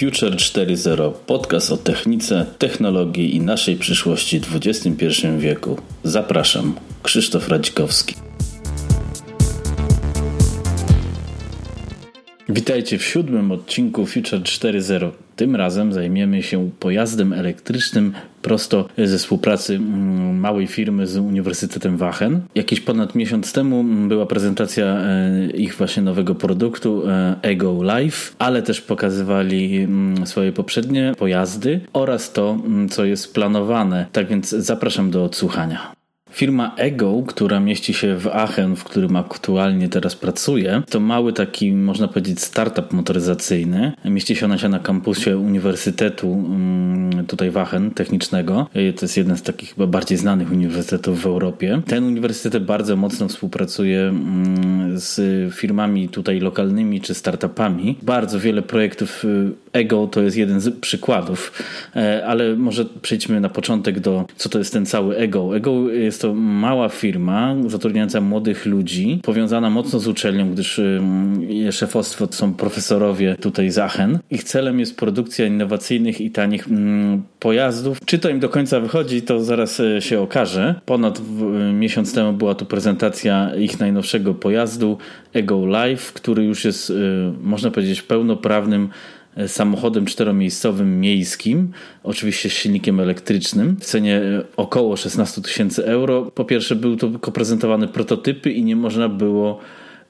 Future 4.0 podcast o technice, technologii i naszej przyszłości w XXI wieku. Zapraszam, Krzysztof Radzikowski. Witajcie w siódmym odcinku Future 4.0. Tym razem zajmiemy się pojazdem elektrycznym prosto ze współpracy mm, małej firmy z Uniwersytetem Wachen. Jakiś ponad miesiąc temu była prezentacja e, ich właśnie nowego produktu e, Ego Life, ale też pokazywali mm, swoje poprzednie pojazdy oraz to, mm, co jest planowane. Tak więc zapraszam do odsłuchania. Firma Ego, która mieści się w Aachen, w którym aktualnie teraz pracuję, to mały taki, można powiedzieć, startup motoryzacyjny. Mieści się ona się na kampusie Uniwersytetu mm, tutaj w Aachen Technicznego. To jest jeden z takich chyba bardziej znanych uniwersytetów w Europie. Ten uniwersytet bardzo mocno współpracuje mm, z firmami tutaj lokalnymi czy startupami. Bardzo wiele projektów y, Ego to jest jeden z przykładów, e, ale może przejdźmy na początek do, co to jest ten cały Ego. Ego jest jest to mała firma zatrudniająca młodych ludzi, powiązana mocno z uczelnią, gdyż szefostwo to są profesorowie tutaj z. Ich celem jest produkcja innowacyjnych i tanich pojazdów. Czy to im do końca wychodzi, to zaraz e, się okaże. Ponad miesiąc temu była tu prezentacja ich najnowszego pojazdu Ego Life, który już jest, e, można powiedzieć, pełnoprawnym E, samochodem czteromiejscowym miejskim, oczywiście z silnikiem elektrycznym, w cenie e, około 16 tysięcy euro. Po pierwsze, były to tylko prezentowane prototypy i nie można było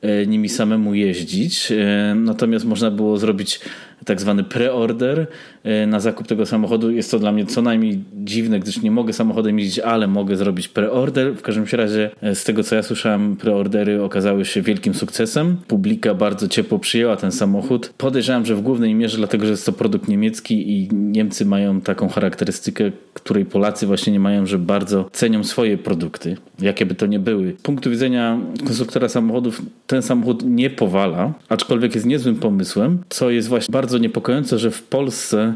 e, nimi samemu jeździć. Natomiast można było zrobić tak zwany preorder e, na zakup tego samochodu. Jest to dla mnie co najmniej dziwne, gdyż nie mogę samochodem jeździć, ale mogę zrobić preorder. W każdym razie e, z tego co ja słyszałem, preordery okazały się wielkim sukcesem. Publika bardzo ciepło przyjęła ten samochód. Podejrzewam, że w głównej mierze dlatego, że jest to produkt niemiecki i Niemcy mają taką charakterystykę, której Polacy właśnie nie mają, że bardzo cenią swoje produkty, jakie by to nie były. Z punktu widzenia konstruktora samochodów ten samochód nie powala, aczkolwiek jest niezłym pomysłem, co jest właśnie bardzo bardzo niepokojące, że w Polsce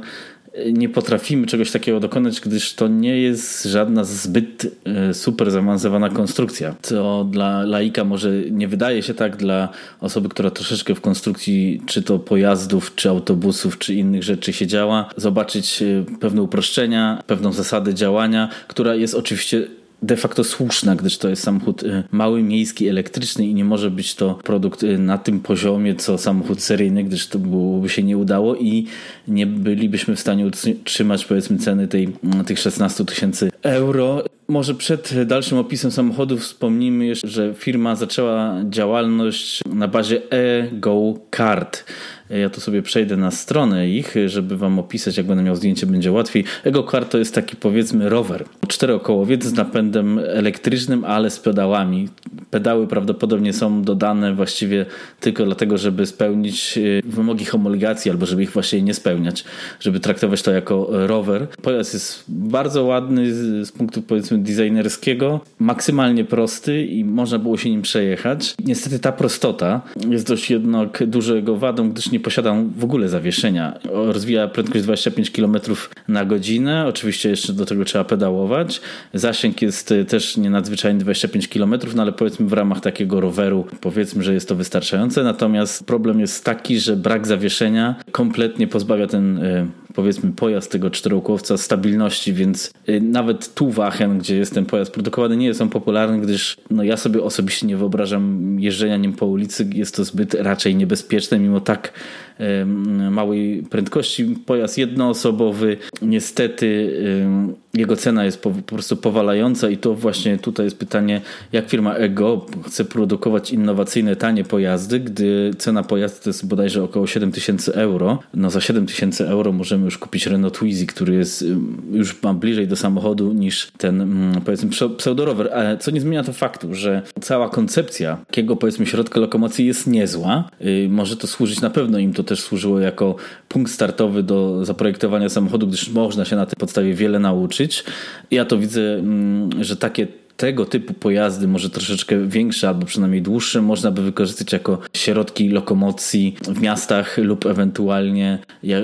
nie potrafimy czegoś takiego dokonać, gdyż to nie jest żadna zbyt e, super zaawansowana konstrukcja. Co dla laika może nie wydaje się tak, dla osoby, która troszeczkę w konstrukcji czy to pojazdów, czy autobusów, czy innych rzeczy się działa, zobaczyć e, pewne uproszczenia, pewną zasadę działania, która jest oczywiście de facto słuszna, gdyż to jest samochód y, mały, miejski, elektryczny i nie może być to produkt y, na tym poziomie, co samochód seryjny, gdyż to byłoby się nie udało i nie bylibyśmy w stanie utrzymać powiedzmy ceny tej, mm, tych 16 tysięcy euro. Może przed dalszym opisem samochodu wspomnimy jeszcze, że firma zaczęła działalność na bazie e-go card. Ja tu sobie przejdę na stronę ich, żeby wam opisać, jak będę miał zdjęcie, będzie łatwiej. EgoCar to jest taki powiedzmy rower. Czterokołowiec z napędem elektrycznym, ale z pedałami. Pedały prawdopodobnie są dodane właściwie tylko dlatego, żeby spełnić e, wymogi homologacji albo żeby ich właśnie nie spełniać, żeby traktować to jako rower. Pojazd jest bardzo ładny z punktu powiedzmy designerskiego, maksymalnie prosty i można było się nim przejechać. Niestety ta prostota jest dość jednak dużego wadą, gdyż nie posiada w ogóle zawieszenia. Rozwija prędkość 25 km na godzinę. Oczywiście jeszcze do tego trzeba pedałować. Zasięg jest y, też nie nadzwyczajny 25 km, no ale powiedzmy w ramach takiego roweru powiedzmy, że jest to wystarczające. Natomiast problem jest taki, że brak zawieszenia kompletnie pozbawia ten y, powiedzmy pojazd tego czterokłowca stabilności, więc y, nawet tu w Aachen, gdzie jest ten pojazd produkowany, nie jest on popularny, gdyż no, ja sobie osobiście nie wyobrażam jeżdżenia nim po ulicy. Jest to zbyt raczej niebezpieczne, mimo tak małej prędkości. Pojazd jednoosobowy, niestety jego cena jest po, po, prostu powalająca i to właśnie tutaj jest pytanie, jak firma Ego chce produkować innowacyjne, tanie pojazdy, gdy cena pojazdu to jest bodajże około 7000 euro. No za 7000 euro możemy już kupić Renault Twizy, który jest już ma bliżej do samochodu niż ten powiedzmy pseudorower, ale co nie zmienia to faktu, że cała koncepcja takiego powiedzmy środka lokomocji jest niezła. Y, może to służyć na pewno im to też służyło jako punkt startowy do zaprojektowania samochodu, gdyż można się na tej podstawie wiele nauczyć. Ja to widzę, że takie tego typu pojazdy, może troszeczkę większe albo przynajmniej dłuższe, można by wykorzystać jako środki lokomocji w miastach lub ewentualnie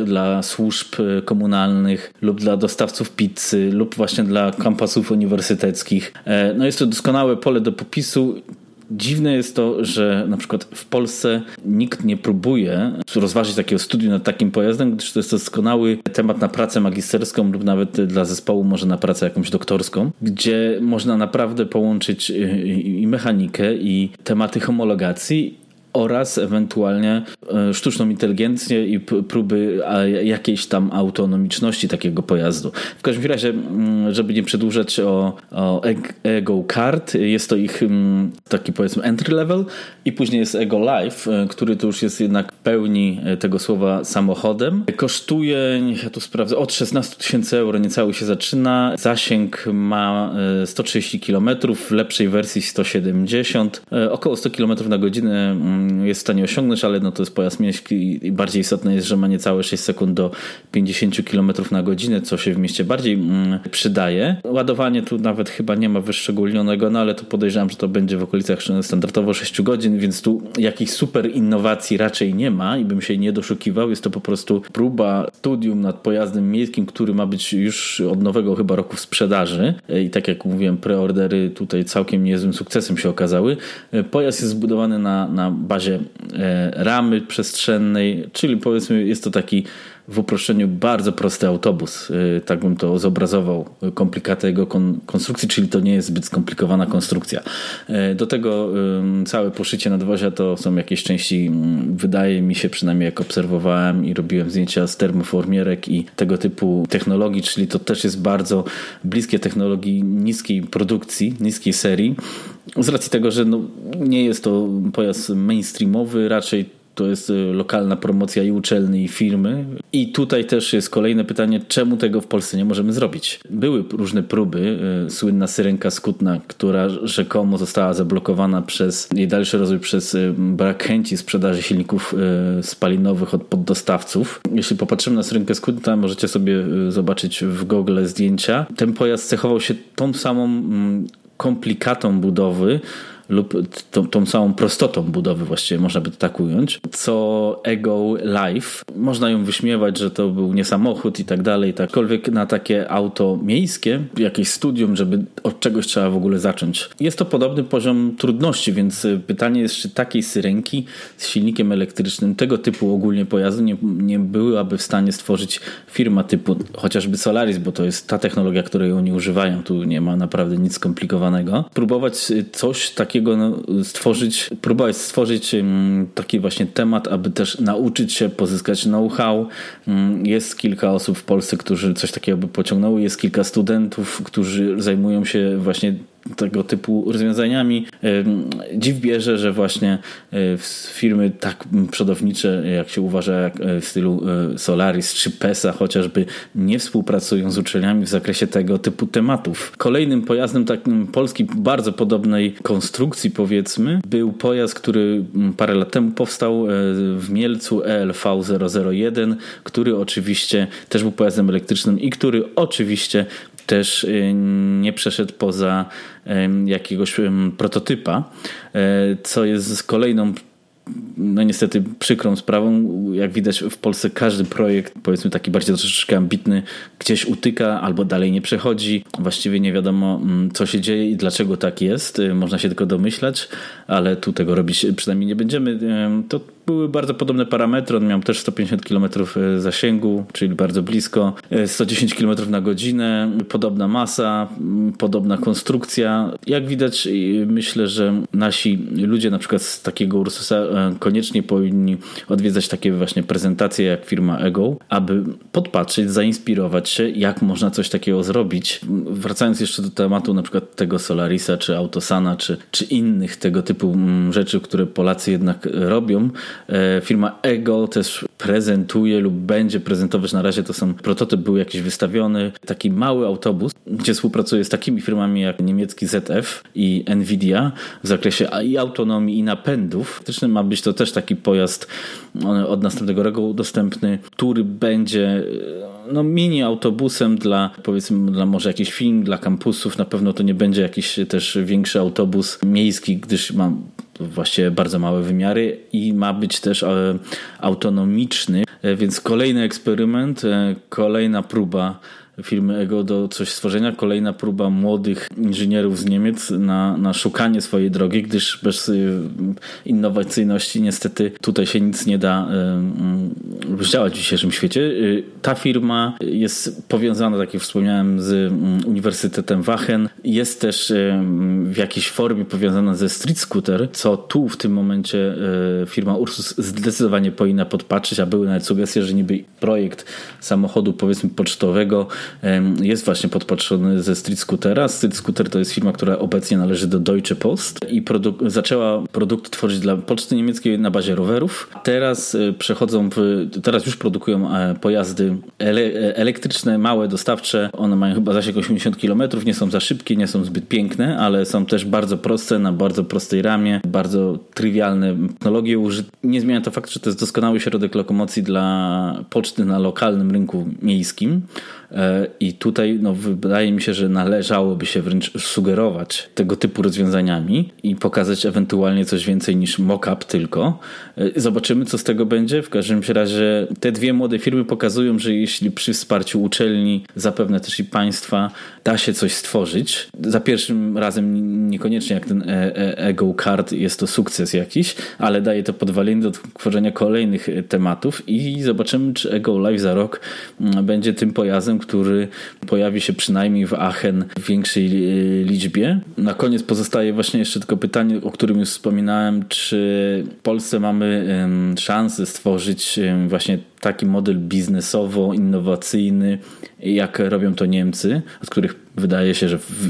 dla służb e, komunalnych lub dla dostawców pizzy lub właśnie dla kampusów uniwersyteckich. E, no jest to doskonałe pole do popisu dziwne jest to, że na przykład w Polsce nikt nie próbuje rozważyć takiego studium nad takim pojazdem, gdyż to jest doskonały temat na pracę magisterską lub nawet dla zespołu może na pracę jakąś doktorską, gdzie można naprawdę połączyć i mechanikę i tematy homologacji oraz ewentualnie e, sztuczną inteligencję i próby jakiejś tam autonomiczności takiego pojazdu. W każdym razie, żeby nie przedłużać o, o Ego Kart, jest to ich taki powiedzmy entry level i później jest Ego Life, e, który to już jest jednak pełni e, tego słowa samochodem. Kosztuje, niech ja tu sprawdzę, od 16 tysięcy euro niecały się zaczyna. Zasięg ma 130 km, w lepszej wersji 170, około 100 km na godzinę jest w stanie osiągnąć, ale no to jest pojazd miejski i bardziej istotne jest, że ma niecałe 6 sekund do 50 km na godzinę, co się w mieście bardziej mm, przydaje. Ładowanie tu nawet chyba nie ma wyszczególnionego, no ale to podejrzewam, że to będzie w okolicach standardowo 6 godzin, więc tu jakichś super innowacji raczej nie ma i bym się nie doszukiwał. Jest to po prostu próba studium nad pojazdem miejskim, który ma być już od nowego chyba roku w sprzedaży i tak jak mówiłem, preordery tutaj całkiem niezłym sukcesem się okazały. Pojazd jest zbudowany na, na bazie e, ramy przestrzennej, czyli powiedzmy jest to taki w uproszczeniu bardzo prosty autobus. E, tak bym to zobrazował, komplikaty jego konstrukcji, czyli to nie jest zbyt skomplikowana konstrukcja. E, do tego całe poszycie nadwozia to są jakieś części, wydaje mi się przynajmniej jak obserwowałem i robiłem zdjęcia z termoformierek i tego typu technologii, czyli to też jest bardzo bliskie technologii niskiej produkcji, niskiej serii z racji tego, że no, nie jest to pojazd mainstreamowy, raczej to jest y, lokalna promocja i uczelni, i firmy. I tutaj też jest kolejne pytanie, czemu tego w Polsce nie możemy zrobić? Były różne próby, y, słynna syrenka skutna, która rzekomo została zablokowana przez jej dalszy rozwój przez y, brak chęci sprzedaży silników spalinowych od poddostawców. Jeśli popatrzymy na syrenkę skutna, możecie sobie zobaczyć w Google zdjęcia. Ten pojazd cechował się tą samą mm, komplikatą budowy, lub tą, tą prostotą budowy właściwie można by to tak ująć, co Ego Life. Można ją wyśmiewać, że to był nie samochód i tak dalej, takkolwiek na takie auto miejskie, jakieś studium, żeby od czegoś trzeba w ogóle zacząć. Jest to podobny poziom trudności, więc pytanie jest, czy takiej syrenki z silnikiem elektrycznym, tego typu ogólnie pojazdu nie, nie byłaby w stanie stworzyć firma typu chociażby Solaris, bo to jest ta technologia, której oni używają, tu nie ma naprawdę nic skomplikowanego. Próbować coś takiego takiego no, stworzyć, próbować stworzyć taki właśnie temat, aby też nauczyć się, pozyskać know-how. Jest kilka osób w Polsce, którzy coś takiego by pociągnęły, jest kilka studentów, którzy zajmują się właśnie tego typu rozwiązaniami. Dziw bierze, że właśnie e, firmy tak przodownicze, jak się uważa, jak e, w stylu e, Solaris czy PESA chociażby, nie współpracują z uczelniami w zakresie tego typu tematów. Kolejnym pojazdem takim polski bardzo podobnej konstrukcji powiedzmy był pojazd, który parę lat temu powstał w Mielcu ELV 001, który oczywiście też był pojazdem elektrycznym i który oczywiście też y, nie przeszedł poza jakiegoś prototypa, e, co jest kolejną no niestety przykrą sprawą. Jak widać w Polsce każdy projekt, powiedzmy taki bardziej troszeczkę ambitny, gdzieś utyka albo dalej nie przechodzi. Właściwie nie wiadomo mm, co się dzieje i dlaczego tak jest. Y, można się tylko domyślać, ale tu tego robić przynajmniej nie będziemy. To były bardzo podobne parametry. On miał też 150 km e, zasięgu, czyli bardzo blisko, 110 e, km na godzinę, podobna masa, podobna konstrukcja. Jak widać, myślę, że nasi ludzie na przykład z takiego Ursusa e, koniecznie powinni odwiedzać takie właśnie prezentacje jak firma Ego, aby podpatrzeć, zainspirować się, jak można coś takiego zrobić. Wracając jeszcze do tematu na przykład tego Solarisa, czy Autosana, czy, czy innych tego typu rzeczy, które Polacy jednak robią, E, firma Ego też prezentuje lub będzie prezentować, na razie to są prototyp był jakiś wystawiony, taki mały autobus, gdzie współpracuje z takimi firmami jak niemiecki ZF i Nvidia w zakresie i autonomii i napędów. Faktycznie ma być to też taki pojazd od następnego roku dostępny, który będzie e, no, mini autobusem dla powiedzmy dla może jakiś film dla kampusów. Na pewno to nie będzie jakiś też większy autobus miejski, gdyż właściwie bardzo małe wymiary i ma być też e, autonomiczny, e, więc kolejny eksperyment, e, kolejna próba firmy Ego do coś stworzenia. Kolejna próba młodych inżynierów z Niemiec na, na szukanie swojej drogi, gdyż bez y, innowacyjności niestety tutaj się nic nie da y, działać w dzisiejszym świecie. Y, ta firma jest powiązana, tak jak wspomniałem, z mm, Uniwersytetem Wachen. Jest też w jakiejś formie powiązana ze Street Scooter, co tu w tym momencie firma Ursus zdecydowanie powinna podpatrzeć, a były nawet sugestie, że niby projekt samochodu powiedzmy pocztowego jest właśnie podpatrzony ze Street Scootera. Street Scooter to jest firma, która obecnie należy do Deutsche Post i produ zaczęła produkt tworzyć dla poczty niemieckiej na bazie rowerów. Teraz e, przechodzą w, teraz już produkują e, pojazdy ele elektryczne, małe, dostawcze. One mają chyba zasięg 80 km, nie są za szybkie, nie są zbyt piękne, ale są też bardzo proste, na bardzo prostej ramie, bardzo trywialne technologie użyte. Nie zmienia to fakt, że to jest doskonały środek lokomocji dla poczty na lokalnym rynku miejskim. E, I tutaj no, wydaje mi się, że należałoby się wręcz sugerować tego typu rozwiązaniami i pokazać ewentualnie coś więcej niż mock-up tylko. E, zobaczymy, co z tego będzie. W każdym razie te dwie młode firmy pokazują, że jeśli przy wsparciu uczelni, zapewne też i państwa, da się coś stworzyć. Za pierwszym razem niekoniecznie jak ten e, Ego Card jest to sukces jakiś, ale daje to podwaliny do tworzenia kolejnych tematów i zobaczymy, czy Ego Live za rok będzie tym pojazdem, który pojawi się przynajmniej w Aachen w większej e, liczbie. Na koniec pozostaje właśnie jeszcze tylko pytanie, o którym już wspominałem, czy w Polsce mamy szansę stworzyć właśnie taki model biznesowo-innowacyjny, jak robią to Niemcy, od których wydaje się, że w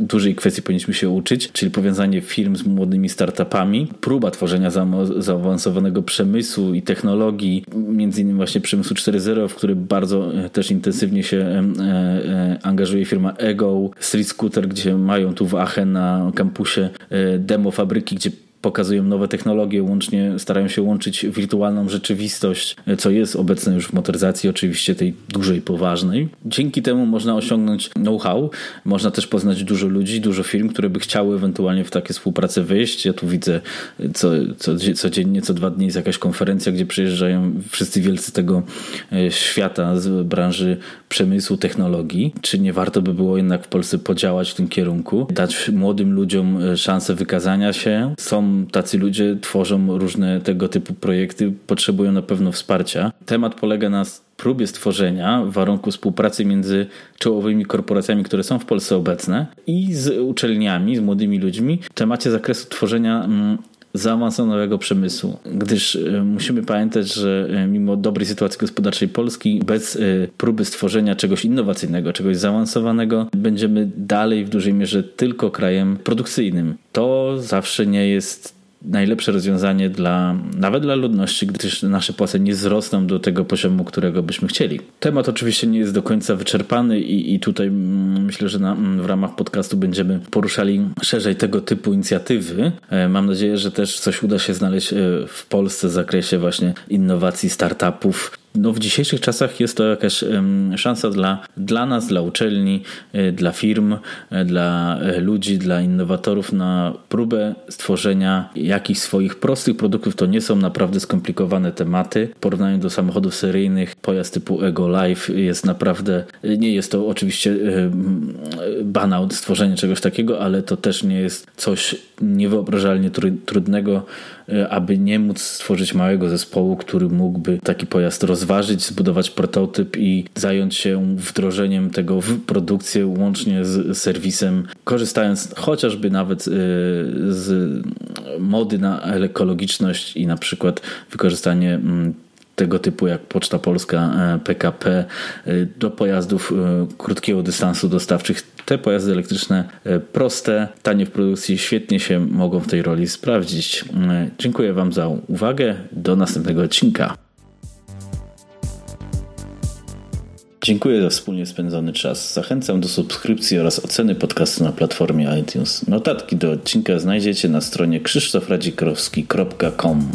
dużej kwestii powinniśmy się uczyć, czyli powiązanie firm z młodymi startupami, próba tworzenia zaawansowanego przemysłu i technologii, między innymi właśnie przemysłu 4.0, w który bardzo e, też intensywnie się e, e, angażuje firma Ego, Street Scooter, gdzie mają tu w Aachen na kampusie demo fabryki, gdzie pokazują nowe technologie, łącznie starają się łączyć wirtualną rzeczywistość, co jest obecne już w motoryzacji, oczywiście tej dużej, poważnej. Dzięki temu można osiągnąć know-how, można też poznać dużo ludzi, dużo firm, które by chciały ewentualnie w takie współpracę wyjść. Ja tu widzę co, co, codziennie, co dwa dni jest jakaś konferencja, gdzie przyjeżdżają wszyscy wielcy tego e, świata z branży przemysłu, technologii. Czy nie warto by było jednak w Polsce podziałać w tym kierunku, dać młodym ludziom e, szansę wykazania się? Są tacy ludzie, tworzą różne tego typu projekty, potrzebują na pewno wsparcia. Temat polega na próbie stworzenia warunku współpracy między czołowymi korporacjami, które są w Polsce obecne i z uczelniami, z młodymi ludźmi w temacie zakresu tworzenia mm, zaawansowanego przemysłu, gdyż e, musimy pamiętać, że e, mimo dobrej sytuacji gospodarczej Polski, bez e, próby stworzenia czegoś innowacyjnego, czegoś zaawansowanego, będziemy dalej w dużej mierze tylko krajem produkcyjnym. To zawsze nie jest najlepsze rozwiązanie dla, nawet dla ludności, gdyż nasze płace nie wzrosną do tego poziomu, którego byśmy chcieli. Temat oczywiście nie jest do końca wyczerpany i, i tutaj mm, myślę, że na, mm, w ramach podcastu będziemy poruszali szerzej tego typu inicjatywy. E, mam nadzieję, że też coś uda się znaleźć e, w Polsce w zakresie właśnie innowacji, startupów, no w dzisiejszych czasach jest to jakaś szansa dla, dla nas, dla uczelni, e, dla firm, e, dla e, ludzi, dla innowatorów na próbę stworzenia jakichś swoich prostych produktów. To nie są naprawdę skomplikowane tematy. W porównaniu do samochodów seryjnych, pojazd typu Ego Life jest naprawdę, nie jest to oczywiście banał stworzenie czegoś takiego, ale to też nie jest coś niewyobrażalnie trudnego aby nie móc stworzyć małego zespołu, który mógłby taki pojazd rozważyć, zbudować prototyp i zająć się wdrożeniem tego w produkcję łącznie z serwisem, korzystając chociażby nawet e, z mody na ekologiczność i na przykład wykorzystanie mm, tego typu jak Poczta Polska, PKP e, do pojazdów krótkiego dystansu dostawczych te pojazdy elektryczne e, proste, tanie w produkcji, świetnie się mogą w tej roli sprawdzić. E, dziękuję Wam za uwagę. Do następnego odcinka. Dziękuję za wspólnie spędzony czas. Zachęcam do subskrypcji oraz oceny podcastu na platformie iTunes. Notatki do odcinka znajdziecie na stronie krzysztofradzikrowski.com.